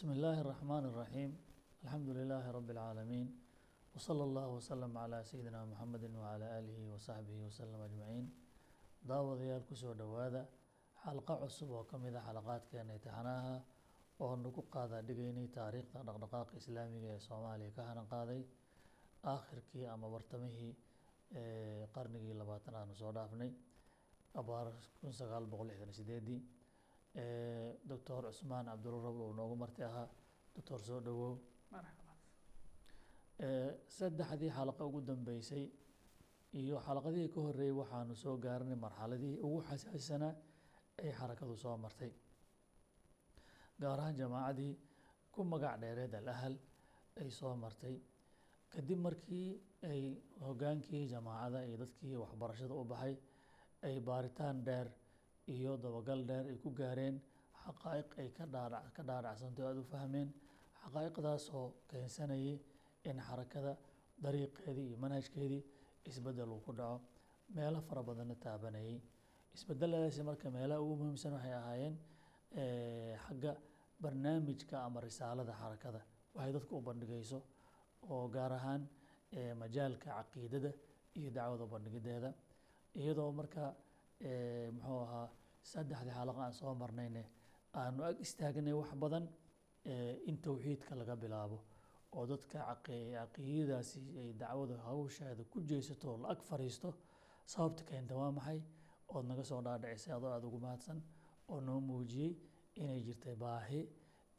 بسم الله الرحمن الرحيم الحمد لله رب العالمين وصلى الله وسلم على سيدنا محمد وعلى آله وصحبه وسلم أجمعين daawadayaal kusoo dhowaada xalqo cusub oo ka mid a xalaqaadkeena imtixaanaha oo nagu qaadaa dhigaynay taariikhda dhaqdhaqaaqa islaamiga ee soomaaliya ka hanan qaaday aakhirkii ama bartamihii qarnigii labaatan aanu soo dhaafnay abaar kun sagaal boqol lixdan sideedii doctor cusmaan cabdulla rabl uu noogu marti ahaa. Doctor soo dhowow saddexdii xalaqo ugu dambeysay iyo xalaqadihii ka horeeyey waxaanu soo gaaranay marxaladihii ugu xasaasisanaa ay xarakadu soo martay. Gaar ahaan jamaacadii ku magac dheereed al ahal ay soo martay. Kadib markii ay hogaankii jamaacada iyo dadkii waxbarashada u baxay ay baaritaan dheer iyo dabagal dheer ay ku gaareen xaqaa'iq ay ka dhaadhac ka dhaadhacsanto aada u fahmeen xaqaa'iqdaasoo keensanayay in xarakada dariiqeedii iyo manhajkeedii isbeddel uu ku dhaco meelo fara badanna taabanayay. Isbedeladaasi marka meelaha ugu muhiimsan waxay ahaayeen xagga barnaamijka ama risaalada xarakada. Waxay dadku u bandhigayso oo gaar ahaan majaalka caqiidada iyo dacwada bandhigideeda. Iyadoo marka muxuu ahaa saddexdii xalaqa aan soo marnayne aanu ag istaagnay wax badan in towxiidka laga bilaabo. Oo dadka caqiidadaasi ay dacwada hawsheeda ku jeesato oo la ag fariisto sababta keenta waa maxay ood naga soo dhaadhicisay adoo aada ugu mahadsan oo noo muujiyey inay jirtay baahi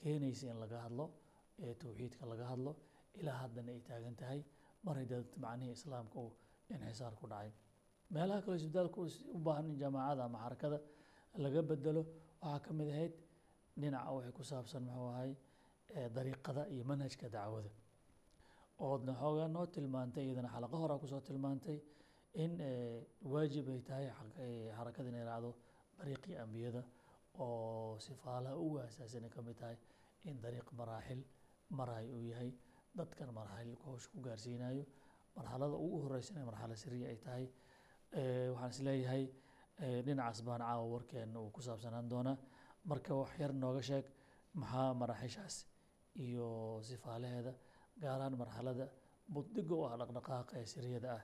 keenaysa in laga hadlo ee towxiidka laga hadlo ilaa haddana ay taagan tahay maray dad macnihii islaamka uu inxisaar ku dhacay. Meelaha kaloo isbitaalka u baahan in jamaacada ama xarakada laga bedelo waxaa ka mid ahayd dhinaca waxay ku saabsan muxuu ahay dariiqada iyo manhajka dacwada. Oodna xoogaa noo tilmaantay iyadana xalaqo horaa ku soo tilmaantay in waajib ay tahay xarakada inay raacdo dariiqii ambiyada oo sifaalaha ugu asaasan ay ka mid tahay in dariiq maraaxil maraay uu yahay. Dadkan maraaxil howsha ku gaarsiinayo marxalada ugu horeysana marxalo siriya ay tahay. Waxaan is leeyahay dhinacaas baan caawa warkeena uu ku saabsanaan doonaa. Marka wax yar nooga sheeg maxaa maraaxishaas iyo sifaalaheeda gaar ahaan marxalada buddiga u ah dhaqdhaqaaqa ee siriyada ah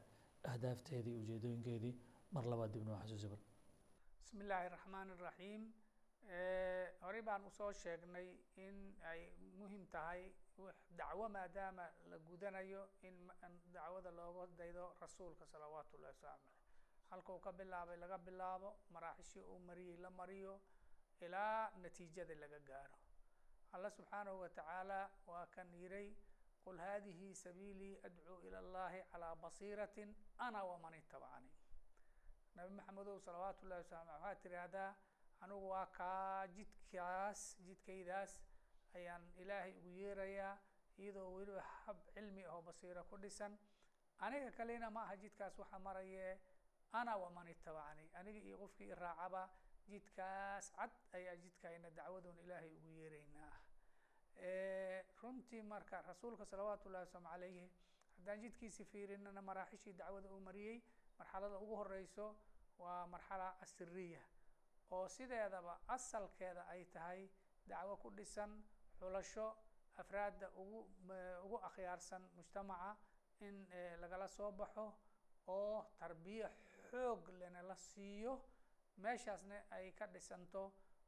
ahdaafteedii ujeedooyinkeedii. Mar labaad dib noo xasuusi bar bismi illaahi raxmaan iraxiim horey baan u soo sheegnay in ay muhiim tahay dacwo maadaama la gudanayo in dacwada looga daydo rasuulka salawaatu ullahi wasalaamu aleyh halkuu ka bilaabay laga bilaabo maraaxishii uu mariyey la mariyo ilaa natiijada laga gaaro. Alla subxaanahu watacaala waa kan yiray qul haadihi sabiilii adcuu ila اllahi calaa basiiratin ana waman itabacani nabi maxamedow salawaatu llahi wasalam waxaa tirahdaa anigu waa kaa jidkaas jidkaydaas ayaan ilaahay ugu yeerayaa iyadoo weliba hab cilmi ahoo basiiro ku dhisan. Aniga kalena ma aha jidkaas waxa maraye ana waman itabacanii aniga iyo qofkii iraacaba jidkaas cad ayaa jidkayna dacwadoon ilaahay ugu yeeraynaa runtii marka rasuulka salawaatu ullahi wasalaamu calayhi haddaan jidkiisi fiirinana maraaxishii dacwada uu mariyey marxalada ugu horeyso waa marxala asiriya oo sideedaba asalkeeda ay tahay dacwo ku dhisan xulasho afraadda ugu ugu akhyaarsan mujtamaca in lagala soo baxo oo tarbiya xoog lena la siiyo meeshaasna ay ka dhisanto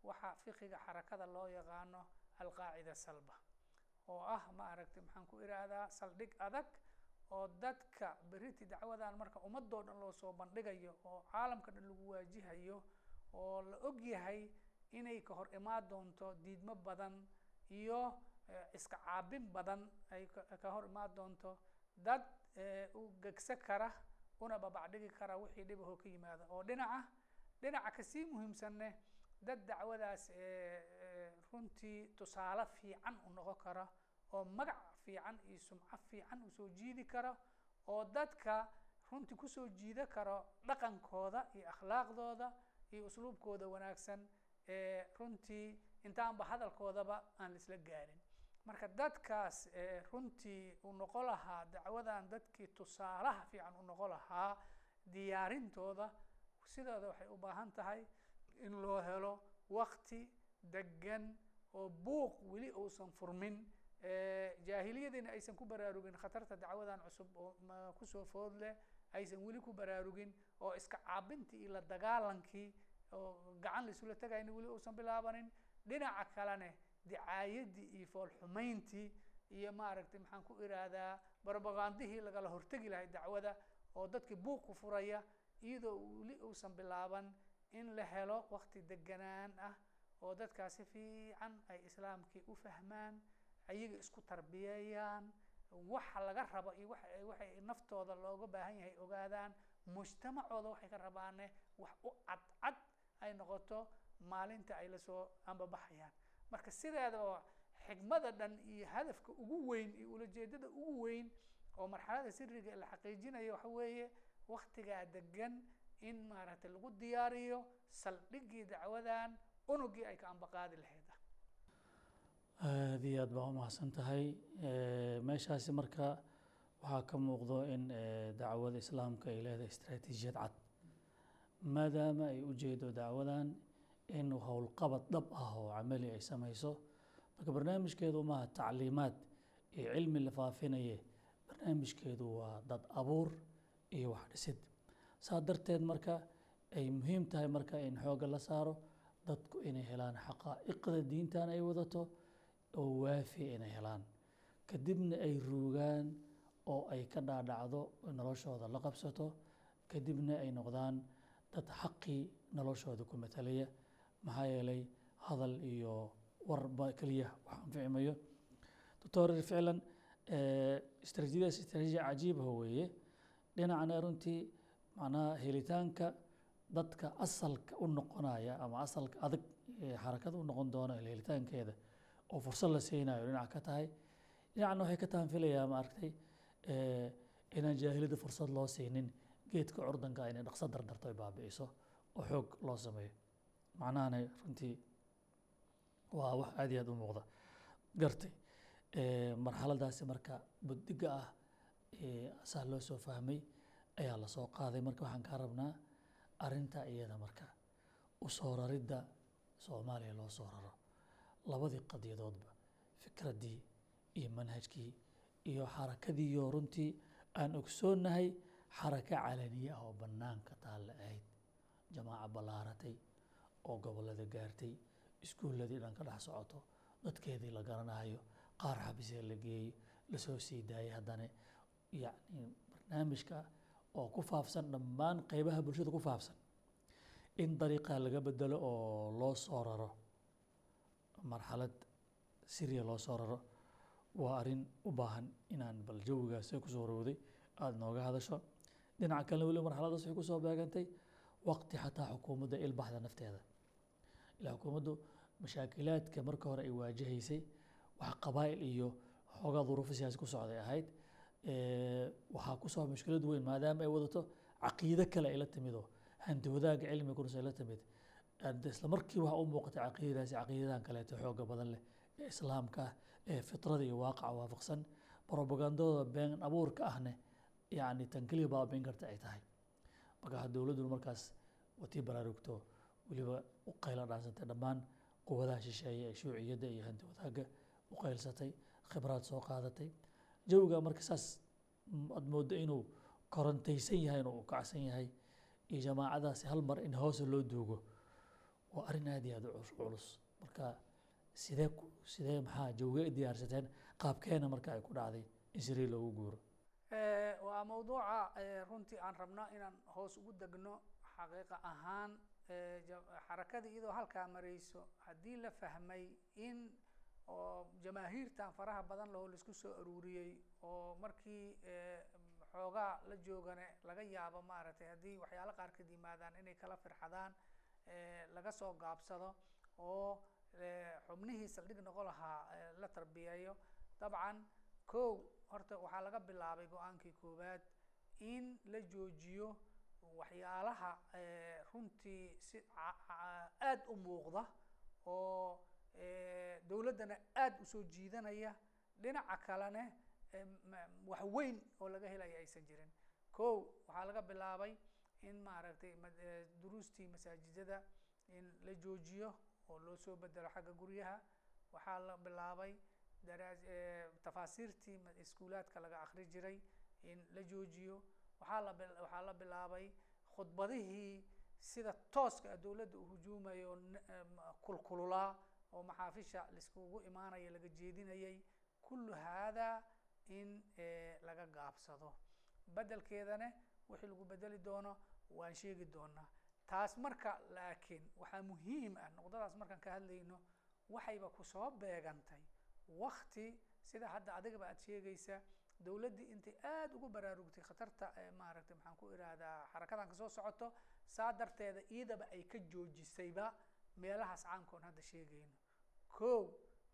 waxa fiqiga xarakada loo yaqaano alqaacida salba oo ah ma aragtay maxaan ku iraahdaa saldhig adag oo dadka beriti dacwadan marka ummadoo dhan loo soo bandhigayo oo caalamka dhan lagu waajihayo oo la og yahay inay ka hor imaan doonto diidmo badan iyo iska caabin badan ay ka hor imaan doonto dad u gegsa kara una babacdhigi kara wixii dhibahoo ka yimaada. Oo dhinaca dhinaca ka sii muhiimsanne dad dacwadaas runtii tusaale fiican u noqon kara oo magac fiican iyo sumco fiican u soo jiidi kara oo dadka runtii ku soo jiida karo dhaqankooda iyo akhlaaqdooda iyo usluubkooda wanaagsan runtii intaanba hadalkoodaba aan laisla gaarin marka dadkaas runtii u noqon lahaa dacwadan dadkii tusaalaha fiican u noqon lahaa diyaarintooda sidooda waxay u baahan tahay in loo helo wakti degan oo buuq weli uusan furmin. Jaahiliyadiina aysan ku baraarugin khatarta dacwadan cusub oo ku soo food leh aysan weli ku baraarugin oo iska caabintii iyo la dagaalankii oo gacan laisula tegayna weli uusan bilaabanin. Dhinaca kalene dicaayadii iyo foolxumayntii iyo maaragtay maxaan ku iraahdaa barbagandihii lagala hortegi lahay dacwada oo dadkii buuqku furaya iyadoo weli uusan bilaaban in la helo wakti deganaan ah oo dadkaasi fiican ay islaamkii u fahmaan ayaga isku tarbiyeeyaan waxa laga rabo iyo wa waxay naftooda looga baahan yahay ogaadaan mujtamacooda waxay ka rabaane wax u cadcad ay noqoto maalinta ay la soo ambabaxayaan marka sideedaba xikmada dhan iyo hadafka ugu weyn iyo ulajeedada ugu weyn oo marxalada siriga la xaqiijinayo waxa weeye waktigaa degan in maaragtay lagu diyaariyo saldhigii dacwadan unugii ay ka ambaqaadi lahayd. Aada iyo aad baa umahadsan tahay meeshaasi marka waxaa ka muuqdo in dacwada islaamka ay leedahay istraatiijiyad cad. Maadaama ay ujeedo dacwadan in howlqabad dhab ah oo camali ay samayso. Marka barnaamijkeedu maaha tacliimaad iyo cilmi la faafinaye barnaamijkeedu waa dad abuur iyo wax dhisid. Saa darteed marka ay muhiim tahay marka in xoogga la saaro dadku inay helaan xaqaa'iqda diintan ay wadato oo waafi inay helaan. Kadibna ay ruugaan oo ay ka dhaadhacdo noloshooda la qabsato. Kadibna ay noqdaan dad xaqii noloshooda ku matalaya maxaa yeelay hadal iyo warba keliya wax anficimayo doctor ficlan istraatiijiyadaas istraatiijiya cajiibaha weeye. Dhinacna runtii macnaha helitaanka dadka asalka u noqonaya ama asalka adag xarakada u noqon doona helitaankeeda oo fursad la siinayo dhinac ka tahay. Dhinacna waxay ka taanfilayaa maaragtay inaan jaahiliyada fursad loo siinin geedka curdanka inay dhaqso dardarto ay baabi'iso oo xoog loo sameeyo macnahana runtii waa wax aad iyo aad u muuqda. Gartay marxaladaasi marka buddiga ah saa loo soo fahmay ayaa la soo qaaday. Marka waxaan kaa rabnaa arinta iyada marka u soo raridda soomaaliya loo soo raro. Labadii qadiyadoodba fikraddii iyo manhajkii iyo xarakadiiyo runtii aan ogsoonnahay xarako calaniye ah oo bannaanka taalla ahayd. Jamaaca ballaaratay oo gobollada gaartay iskuulladii dhan ka dhex socoto dadkeedii la garanayo qaar xabisee la geeyey la soo sii daayay haddana yacni barnaamijka oo ku faafsan dhammaan qeybaha bulshada ku faafsan in dariiqa laga bedelo oo loo soo raro marxalad siriya loo soo raro waa arrin u baahan inaan bal jawigaas ku soo rowday aada nooga hadasho. Dhinaca kalena weli marxaladaas waxay ku soo beegantay waqti xataa xukuumadda ilbaxda nafteeda ilaa xukuumaddu mashaakilaadka marka hore ay waajahaysay wax qabaa'il iyo xoogaa duruufo siyaasi ku socday ahayd waxaa ku soo mushkilad weyn maadaama ay wadato caqiido kale ay la timidoo hanti wadaagga cilmiga kunus ay la timid. Isla markii waxa u muuqatay caqiidadaasi caqiidadan kaleeto xooga badan leh ee islaamka ah ee fitrada iyo waaqaca waafaqsan propagandadooda been abuurka ahne yacni tan keliya baabiin karta ay tahay. Marka dowladduna markaas watii baraarugto weliba u qayla dhaansantay dhammaan quwadaha shisheeye ee shuuciyadda iyo hanti wadaagga u qaylsatay khibraad soo qaadatay. Jawiga marka saas aad mooddo inuu korontaysan yahay inuu kacsan yahay iyo jamaacadaasi hal mar in hoose loo duugo waa arrin aad iyo aad culus marka sidee sidee maxaa jawiga i diyaarsateen qaabkeena marka ay ku dhacday in sirii loogu guuro. Waa mawduuca runtii aan rabno inaan hoos ugu degno xaqiiqa ahaan xarakada iyadoo halkaa marayso haddii la fahmay in oo jamaahiirtan faraha badan lahoo la isku soo aruuriyey oo markii xoogaa la joogane laga yaabo maaragtay haddii waxyaalo qaarkad yimaadaan inay kala firxadaan laga soo gaabsado oo xubnihii saldhig noqon lahaa la tarbiyeeyo dabcan kow horta waxaa laga bilaabay go'aankii koowaad in la joojiyo waxyaalaha runtii si aada u muuqda oo dowladdana aada u soo jiidanaya dhinaca kalene wax weyn oo laga helaya aysan jirin. Kow waxaa laga bilaabay in maaragtay duruustii masaajidada in la joojiyo oo loo soo bedelo xagga guryaha. Waxaa la bilaabay daraas tafaasiirtii iskuulaadka laga akri jiray in la joojiyo waxaa la waxaa la bilaabay khudbadihii sida tooska dowladda u hujuumayo kulkululaa oo maxaafisha laiskugu imaanaya laga jeedinayay kullu haadaa in laga gaabsado. Bedelkeedana wixii lagu bedeli doono waan sheegi doonaa. Taas marka laakiin waxaa muhiim ah noqdadaas markaan ka hadlayno waxayba ku soo beegantay. Wakti sida hadda adigaba aad sheegaysa dowladdii intay aada ugu baraarugtay khatarta maaragtay maxaan ku ihahdaa xarakadan ka soo socoto saa darteeda iidaba ay ka joojisayba meelahaas caamkoon hadda sheegayno. Ko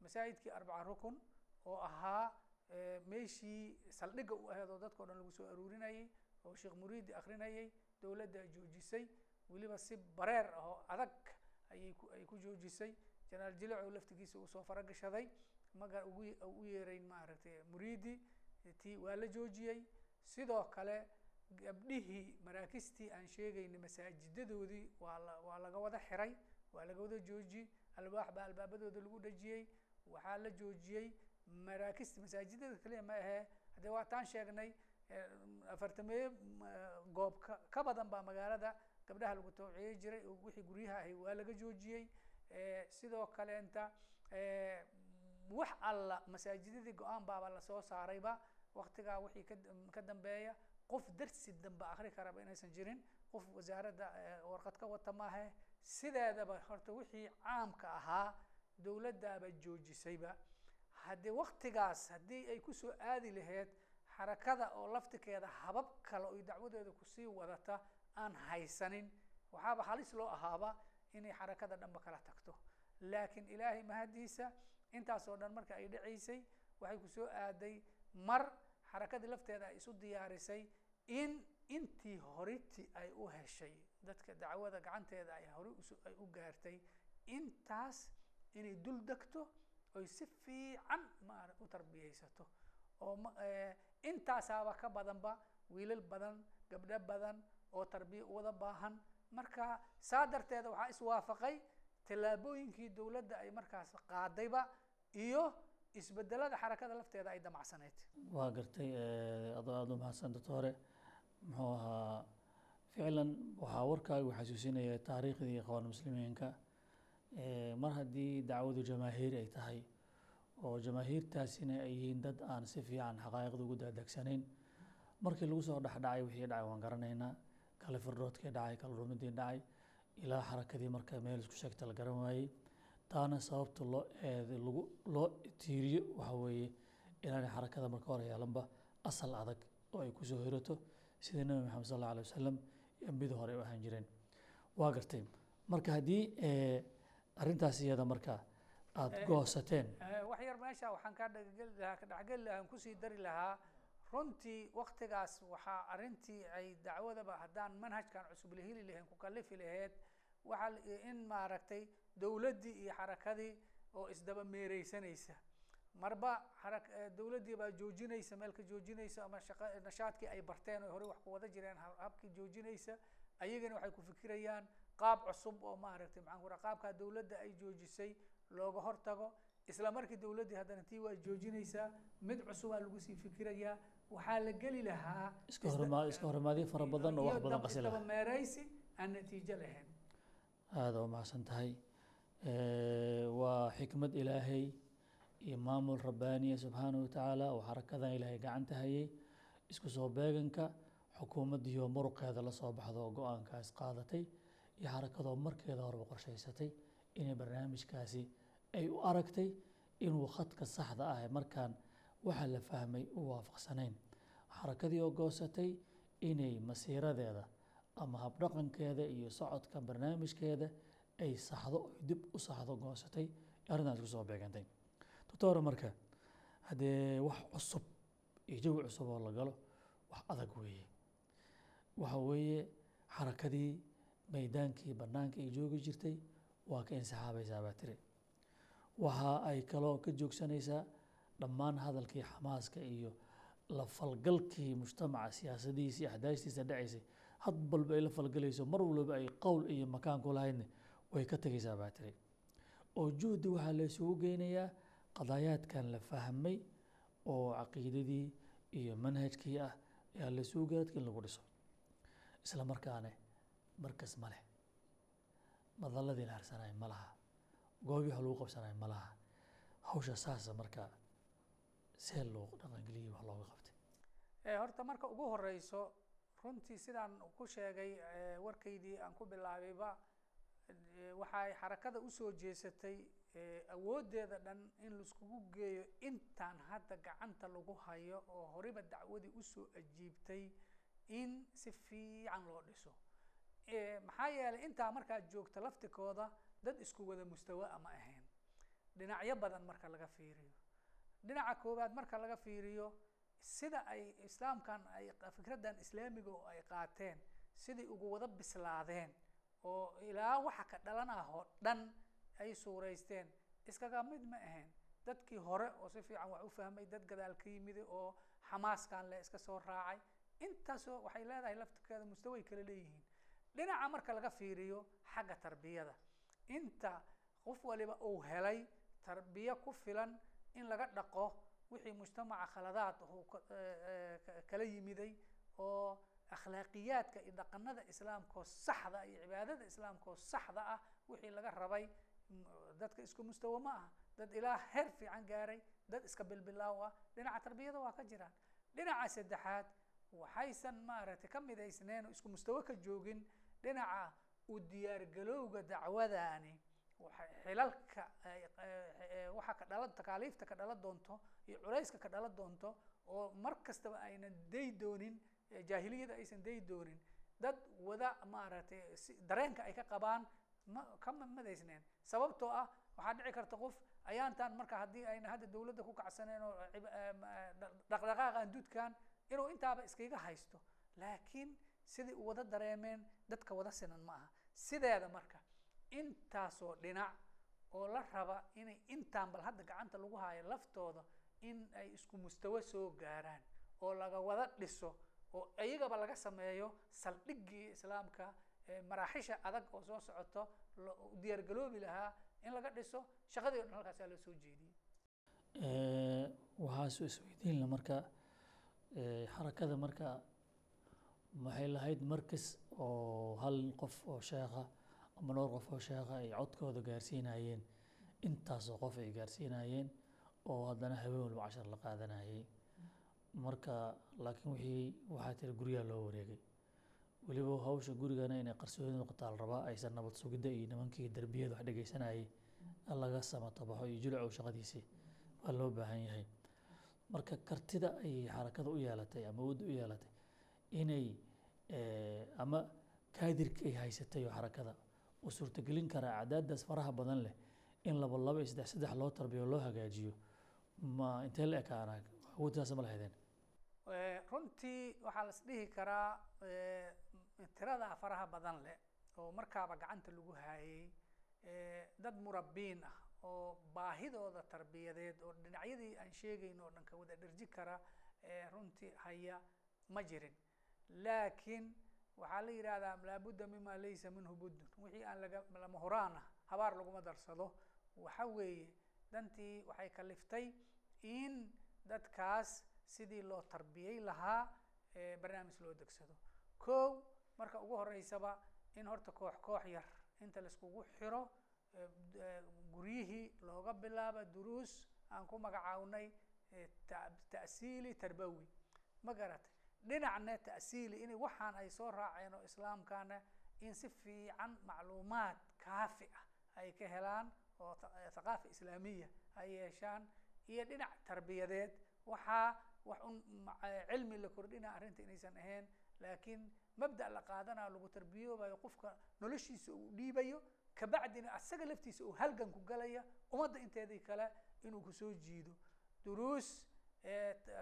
masaajidkii arbaca rukun oo ahaa meeshii saldhigga u aheed oo dadkao dhan lagu soo aruurinayay oo sheekh muriidi akrinayay dowladda joojisay weliba si bareer ah oo adag ayay ku ay ku joojisay. Janaal jileco laftigiisa uu soo faragashaday maga ugu u yeeray maaragtay muriidi ti waa la joojiyey. Sidoo kale gabdhihii maraakistii aan sheegaynay masaajidadoodii waa la waa laga wada xiray waa laga wada joojiyey alwaax baa albaabadooda lagu dhajiyey waxaa la joojiyey. Maraakista masaajidada kaliya ma ahee haddee waa taan sheegnay afartameeye goob ka ka badan baa magaalada gabdhaha lagu tawciyey jiray oo wixii guryaha ahay waa laga joojiyey. Sidoo kaleenta wax alla masaajidadii go'aan baaba la soo saarayba waktigaa wixii ka dambeeya qof darsi dambe akri karaba inaysan jirin qof wasaaradda warqad ka wata maahe sideedaba horta wixii caamka ahaa dowladdaaba joojisayba haddii waktigaas haddii ay ku soo aadi lahayd xarakada oo laftikeeda habab kale oy dacwadeeda ku sii wadata aan haysanin waxaaba halis loo ahaaba inay xarakada dhanba kala tagto. Laakiin ilaahay mahadiisa intaas oo dhan marka ay dhacaysay waxay ku soo aaday mar xarakadii lafteeda ay isu diyaarisay in intii horiti ay u heshay dadka dacwada gacanteeda ay hore ay u gaartay intaas inay dul degto oy si fiican maara u tarbiyeysato oo ma intaasaaba ka badanba wiilal badan gabdho badan oo tarbiya wada baahan. Marka saa darteeda waxaa iswaafaqay tallaabooyinkii dowladda ay markaas qaadayba iyo isbedelada xarakada lafteeda ay damacsaneyd. Waa gartay adoo aada u mahadsan doctore muxuu ahaa ficlan waxaa warkaagu xasuusinaya taariikhdii ikhwaan muslimiinka. Mar haddii dacwadu jamaahiir ay tahay oo jamaahiirtaasina ay yihiin dad aan si fiican xaqaa'iqda ugu daadagsanayn markii lagu soo dhexdhacay wixii dhacay waan garanaynaa. Kale firdhoodkii dhacay kale rumidii dhacay ilaa xarakadii marka meel isku sheegta la garan waayey taana sababta loo eed lagu loo tiiriyo waxa weeye inaanay xarakada marka hore yeelanba asal adag oo ay ku soo hirato. Sida nebi maxamed sal alla alay wasalam iyo ambidii hore u ahaan jireen. Waa gartay. Marka haddii arrintaas iyada marka aada goosateen. wax yar meesha waxaan ka dhageli lahaa ka dhexgeli lahaa aan ku sii dari lahaa. Runtii waktigaas waxaa arrintii ay dacwadaba haddaan manhajkan cusub la heli lahayn ku kalifi laheyd waxaa in maaragtay dowladdii iyo xarakadii oo isdaba meereysanaysa. Marba xara dowladdii baa joojinaysa meel ka joojinaysa ama shaqa nashaadkii ay barteen oo horey wax ku wada jireen habkii joojinaysa ayagana waxay ku fikirayaan qaab cusub oo maaragtay maxaan ku raha qaabkaa dowladda ay joojisay looga hortago. Isla markii dowladdii haddana tii waa joojinaysaa mid cusubaa lagu sii fikirayaa waxaa la geli lahaa iska horimaadyo fara badan oo wax badan qasi lahaa. meeraysi aan natiijo lahayn. Aada u mahadsan tahay waa xikmad ilaahay iyo maamul rabbaaniya subxaanahu watacaala oo xarakadan ilaahay gacanta hayay. Isku soo beeganka xukuumaddiioo muruqeeda la soo baxdo oo go'aankaas qaadatay iyo xarakadoo markeeda horeba qorshaysatay inay barnaamijkaasi ay u aragtay inuu khadka saxda ah markaan waxa la fahmay u waafaqsanayn. Xarakadii oo goosatay inay masiiradeeda ama habdhaqankeeda iyo socodka barnaamijkeeda ay saxdo oy dib u saxdo goosatay arrintaas ku soo beegantay. Doctora marka haddee wax cusub iyo jawi cusub oo la galo wax adag weeye. Waxa weeye xarakadii maydaankii bannaanka ay joogi jirtay waa ka insixaabaysaa baa tiri. Waxa ay kaloo ka joogsanaysaa dhammaan hadalkii xamaaska iyo la falgalkii mujtamaca siyaasadihiisa iyo axdaashtiisa dhacaysay had balba ay la falgalayso mar walba ay qowl iyo makaan ku lahaydna way ka tegaysaa baa tiri oo juhdi waxaa la isugu geynayaa qadaayaadkan la fahmay oo caqiidadii iyo manhajkii ah ayaa la isugu dadka in lagu dhiso. Isla markaane markas ma leh. Madaladii la harsanayo ma laha. Goobii wax lagu qabsanayo ma laha. Hawsha saasa marka see loo dhaqangeliyey wax looga qabtay. Horta marka ugu horeyso runtii sidaan ku sheegay warkaydii aan ku bilaabayba waxay xarakada u soo jeesatay awooddeeda dhan in laiskugu geeyo intaan hadda gacanta lagu hayo oo horiba dacwadii u soo ajiibtay in si fiican loo dhiso. Maxaa yeelay intaa markaad joogta laftikooda dad isku wada mustawa ama ahayn. Dhinacyo badan marka laga fiiriyo. Dhinaca koowaad marka laga fiiriyo sida ay islaamkan ay fikraddan islaamiga oo ay qaateen sidai ugu wada bislaadeen oo ilaa waxa ka dhalanah oo dhan ay suuraysteen. Iskaga mid ma ahayn dadkii hore oo si fiican wax u fahmay dad gadaal ka yimid oo xamaaskan le iska soo raacay intaasoo waxay leedahay laftirkeeda mustaway kala leeyihiin. Dhinaca marka laga fiiriyo xagga tarbiyada. Inta qof waliba uu helay tarbiyo ku filan in laga dhaqo wixii mujtamaca khaladaad uu kala yimiday oo akhlaaqiyaadka iyo dhaqanada islaamkoo saxda iyo cibaadada islaamkoo saxda ah wixii laga rabay dadka isku mustawa ma aha. Dad ilaa heer fiican gaaray dad iska bilbilaaw ah. Dhinaca tarbiyada waa ka jiraan. Dhinaca saddexaad waxaysan maaragtay ka midaysneen oo isku mustawo ka joogin. Dhinaca u diyaargalowga dacwadani xilalka waxa ka dhala takaaliifta ka dhala doonto iyo culayska ka dhala doonto oo mar kastaba aynan day doonin jaahiliyada aysan day doonin dad wada maaragtay si dareenka ay ka qabaan ma kama madaysneen. Sababtoo ah waxaa dhici karta qof ayaantan marka haddii ayna hadda dawladda ku kacsaneen oo dhaqdhaqaaqan dudkan inuu intaaba iskaga haysto. Laakiin sidai u wada dareemeen dadka wada sinan ma aha. Sideeda marka intaasoo dhinac oo la raba inay intaan bal hadda gacanta lagu haayo laftooda in ay isku mustawo soo gaaraan oo laga wada dhiso oo iyagaba laga sameeyo saldhiggii islaamka maraaxisha adag oo soo socoto diyaargaloobi lahaa in laga dhiso. Shaqadii o dhan halkaasaa loo soo jeediyey. Waxaasu isweydiinla marka xarakada marka waxay lahayd markas oo hal qof oo sheekha ama dhowr qof oo sheekha ay codkooda gaarsiinayeen? Intaasoo qof ay gaarsiinayeen oo haddana habeen walba cashar la qaadanayay marka laakiin wixii waxaa tiri guryaha loo wareegay. Weliba hawsha gurigana inay qarsoodi noqotaa la aysan nabad sugidda iyo nimankii derbiyada wax dhegeysanayay laga samatabaxo iyo jilcow shaqadiisii. Waa loo baahan yahay. Marka kartida ay xarakada u yeelatay ama awoodda u yeelatay inay ama kaadirka ay haysatay oo xarakada uu suurtagelin karaa acdaadaas faraha badan leh in laba laba iyo saddex saddex loo tarbiyo loo hagaajiyo ma intee la ekaana? Awooddaas ma lahaydeen runtii waxaa las dhihi karaa tiradaa faraha badan leh oo markaaba gacanta lagu haayay dad murabbiin ah oo baahidooda tarbiyadeed oo dhinacyadii aan sheegayn oo dhan ka wada dherji kara runtii haya ma jirin. Laakiin waxaa la yidhaahdaa laabudda mima laysa minhu buddun. Wixii aan laga lama horaan ah habaar laguma darsado. Waxa weeye dantii waxay kaliftay in dadkaas sidii loo tarbiyey lahaa barnaamij loo degsado. Kow marka ugu horeysaba in horta koox koox yar inta laiskugu xiro guryihii looga bilaabo duruus aan ku magacawnay ta'siili tarbawi. Ma garatay dhinacna ta'siili in waxaan ay soo raaceen oo islaamkana in si fiican macluumaad kaafi ah ay ka helaan oo thaqaafa islaamiya ay yeeshaan iyo dhinac tarbiyadeed. Waxaa wax un cilmi la kordhina arrinta inaysan ahayn laakiin mabda la qaadanayo lagu tarbiyoobayo qofka noloshiisa uu dhiibayo kabacdina asaga laftiisa uu halgan ku galaya ummadda inteedii kale inuu ku soo jiido. Duruus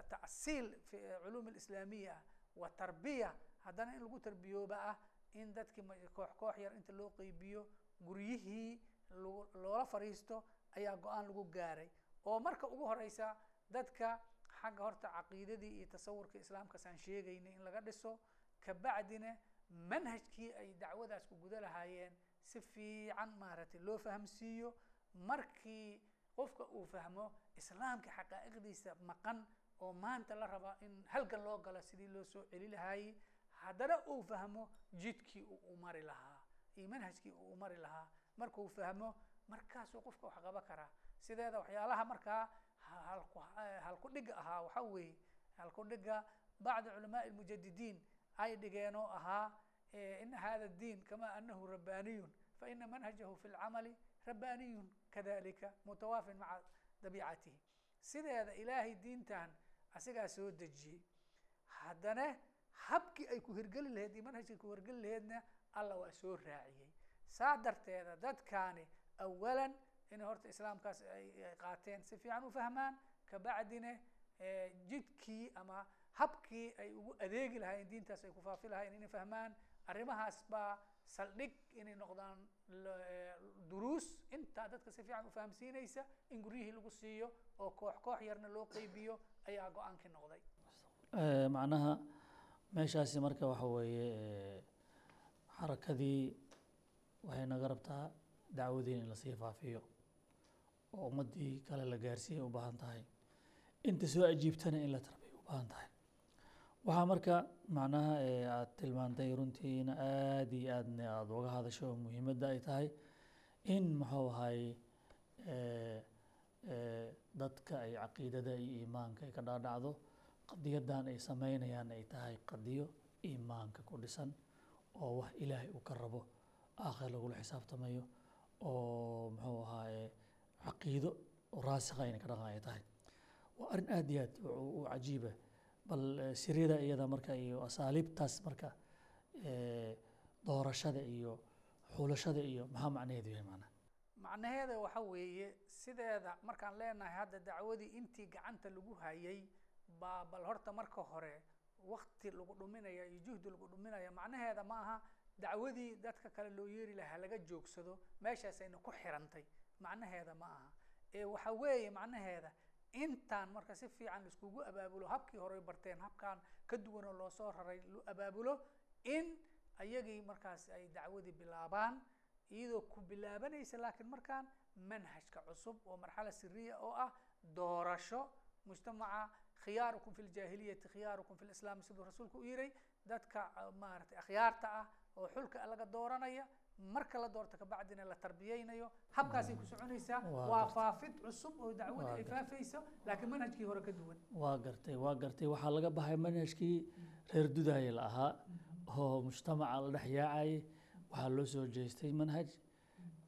tacsiil fi culuum alislaamiya ah wa tarbiya haddana in lagu tarbiyooba ah in dadkii koox koox yar inta loo qeybiyo guryihii loola fariisto ayaa go'aan lagu gaaray. Oo marka ugu horeysa dadka xagga horta caqiidadii iyo tasawurka islaamkaasaan sheegaynay in laga dhiso kabacdina manhajkii ay dacwadaas ku guda lahaayeen si fiican maaragtay loo fahamsiiyo. Markii qofka uu fahmo islaamka xaqaa'iqdiisa maqan oo maanta la raba in halgan loo galo sidii loo soo celi lahaayey haddana uu fahmo jidkii uu u mari lahaa iyo manhajkii uu u mari lahaa. Markuu fahmo markaasuu qofka wax qaba karaa. Sideeda waxyaalaha markaa halku halku dhiga ahaa waxa weeye halku dhiga bacdi culamaai lmujadidiin ay dhigeen oo ahaa ina hada diin kama anahu rabbaniyun faina manhajahu fi lcamali rabbaniyun kadalika mutawaafin maca dabiicatihi. Sideeda ilaahay diintan asigaa soo dejiyey. Haddana habkii ay ku hirgeli laheyd iyo manhajkii ku hirgeli laheydna alla waa soo raaciyey. Saa darteeda dadkaani awalan inay horta islaamkaas ay qaateen. Si fiican u fahmaan kabacdina jidkii ama habkii ay ugu adeegi lahaayeen diintaas ay ku faafi lahayen inay fahmaan. Arrimahaas baa saldhig inay noqdaan duruus. Intaa dadka si fiican ufahamsiinaysa in guryihii lagu siiyo oo koox koox yarna loo qeybiyo ayaa go'aankii noqday. Macnaha meeshaasi marka waxa weeye xarakadii waxay naga rabtaa dacwadii in la sii faafiyo oo ummaddii kale la gaarsiiyay u baahan tahay. Inta soo ajiibtana in la tarbiya u baahan tahay. Waxaa marka macnaha aada tilmaantay runtiina aada iyo aadna aada uga hadasho oo muhiimadda ay tahay in muxuu ahay dadka ay caqiidada iyo iimaanka ay ka dhaadhacdo qadiyadan ay sameynayaan ay tahay qadiyo iimaanka ku dhisan oo wax ilaahay uu ka rabo aakhir lagula xisaabtamayo oo muxuu ahaaye caqiido raasikha ayna ka dhaqan ay tahay. Waa arrin aada iyo aad u cajiiba bal siriyada iyada marka iyo asaaliibtaas marka doorashada iyo xulashada iyo maxaa macnaheedu yahay macnaha macnaheeda waxa weeye sideeda markaan leenahay hadda dacwadii intii gacanta lagu hayay baa bal horta marka hore wakti lagu dhuminaya iyo juhdi lagu dhuminaya macnaheeda ma aha dacwadii dadka kale loo yeeri lahaa laga joogsado meeshaasayna ku xirantay macnaheeda ma aha. Ee waxa weeye macnaheeda intaan marka si fiican laiskugu abaabulo habkii horey barteen habkan ka duwanoo loo soo raray lo abaabulo in ayagii markaas ay dacwadii bilaabaan iyadoo ku bilaabanaysa laakiin markaan manhajka cusub oo marxala siriya oo ah doorasho mujtamaca khiyaarukum fi ljaahiliyati khiyaarukum fi lislaam siduu rasuulku u yiray dadka maaragtay akhyaarta ah oo xulka laga dooranaya marka la doorto kabacdina la tarbiyeynayo habkaasay ku soconaysaa. Waa faafid cusub oo dacwada ay faafayso laakiin manhajkii hore ka duwan. Waa gartay waa gartay. Waxaa laga baxay manhajkii reer dudaaya la ahaa oo mujtamaca la dhex yaacayay waxaa loo soo jeestay manhaj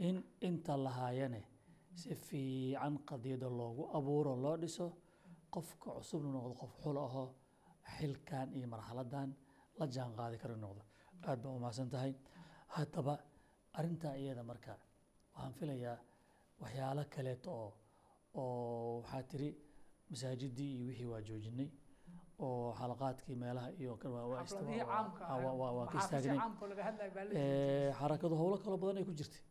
in inta lahaayane si fiican qadiyada loogu abuuro loo dhiso qofka cusubna noqdo qof xul ahoo xilkan iyo marxaladan la jaan qaadi kara noqdo. Aad baa umahadsan tahay. Haddaba arrintaa iyada marka waxaan filayaa waxyaalo kaleeto oo oo waxaa tiri masaajidii iyo wixii waa joojinay oo xalaqaadkii meelaha iyo waa ka istaagnay. xarakadu howlo kaloo badan ay ku jirtay.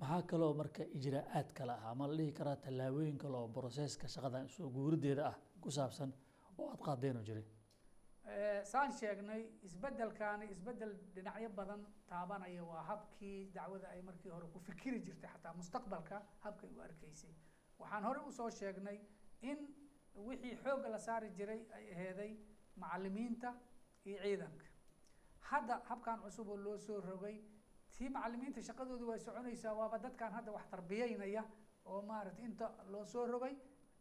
Maxaa kaloo marka ijraa'aad kale ah ama la dhihi karaa tallaabooyin kale oo broseska shaqadan soo guurideeda ah ku saabsan oo aad qaadeen oo jiray saan sheegnay isbedelkaani isbeddel dhinacyo badan taabanaya waa habkii dacwada ay markii hore ku fikiri jirtay xataa mustaqbalka habkay u arkaysay. Waxaan hore u soo sheegnay in wixii xoogga la saari jiray ay aheeday macalimiinta iyo ciidanka. Hadda habkan cusub oo loo soo rogay tii macalimiinta shaqadoodu way soconaysaa waaba dadkan hadda wax tarbiyeynaya oo maaragtay inta loo soo rogay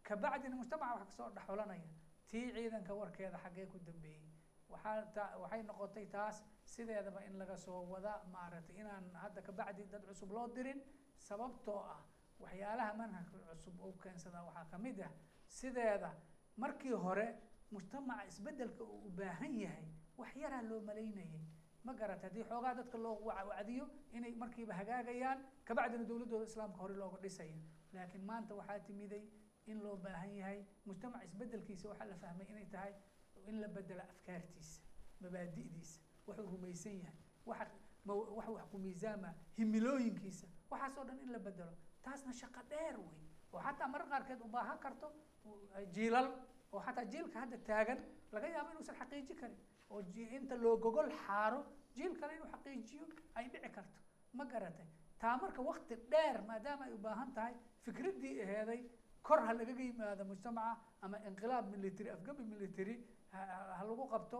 kabacdina mujtamaca wax ka soo dhexolanaya tii ciidanka warkeeda xaggee ku dambeeyey. Waxaa ta waxay noqotay taas sideedaba in laga soo wada maaragtay inaan hadda kabacdi dad cusub loo dirin sababtoo ah waxyaalaha manhajka cusub oo keensadaa waxaa ka mid ah sideeda markii hore mujtamaca isbeddelka uu u baahan yahay wax yaraa loo malaynayay. Ma garata haddii xoogaa dadka loo wacdiyo inay markiiba hagaagayaan kabacdina dowladdooda islaamka hore looga dhisaya laakiin maanta waxaa timiday in loo baahan yahay. Mujtamac isbedelkiisa waxaa la fahmay inay tahay in la bedelo afkaartiisa mabaadi'diisa wuxuu rumaysan yahay waxa wax wax ku miisaama himilooyinkiisa. Waxaasoo dhan in la bedelo taasna shaqo dheer wey oo xataa marka qaarkeed u baahan karto jiilal oo xataa jiilka hadda taagan laga yaabo inuusan xaqiiji karin oo inta loo gogol xaaro jiil kale inuu xaqiijiyo ay dhici karto. Ma garatay taa marka wakti dheer maadaama ay u baahan tahay fikraddii aheeday kor ha lagaga yimaado mujtamaca ama inqilaab military afgabi military ha- lagu qabto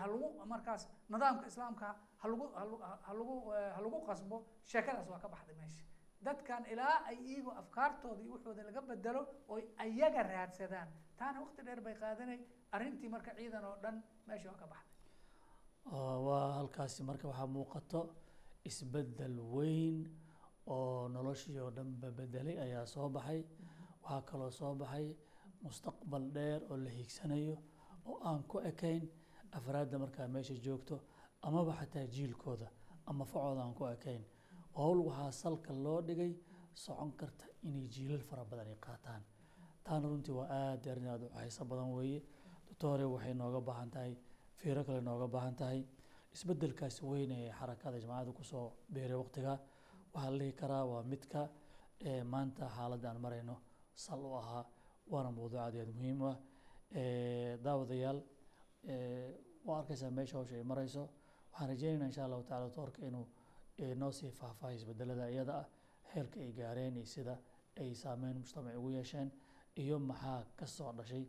ha lagu markaas nidaamka islaamka ha lagu ha lagu- ha lagu eh, ha lagu qasbo sheekadaas waa ka baxday meesha dadkan ilaa ay iyagu afkaartooda iyo waxooda laga bedelo oy ayaga raadsadaan. Taana wakti dheer bay qaadanay arrintii marka ciidan oo dhan meesha waa ka baxday. Waa halkaasi marka waxaa muuqato isbeddel weyn oo noloshii oo dhanba bedelay ayaa soo baxay waxaa kaloo soo baxay mustaqbal dheer oo la hiigsanayo oo aan ku ekayn afraadda markaa meesha joogto amaba xataa jiilkooda ama facooda aan ku ekayn. Howl waxaa salka loo dhigay socon karta inay jiilal fara badan ay qaataan. Taana runtii waa aad arrin aad u badan weeye. Doctore waxay nooga baahan tahay fiiro kale nooga baahan tahay. Isbeddelkaasi weyn ee xarakada jamacadda ku soo beeray waqtiga. Waxaa la dhihi karaa waa midka maanta xaaladda aan marayno sal u ahaa waana mawduuc aad iyo aad muhiim ah daawadayaal waa arkaysaa meesha hawsha ay marayso. Waxaan rajeynaynaa insha allahu tacala doctorka inuu noo sii faahfaahiyo isbedelada iyada ah heerka ay gaareen iyo sida ay saameyn mujtamaci ugu yeesheen iyo maxaa ka soo dhashay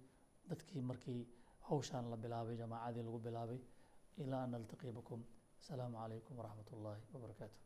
dadkii markii hawshaan la bilaabay jamaacadii lagu bilaabay. Ilaa an naltaqii bikum. Asalaamu calaykum waraxmat ullaahi wabarakaatu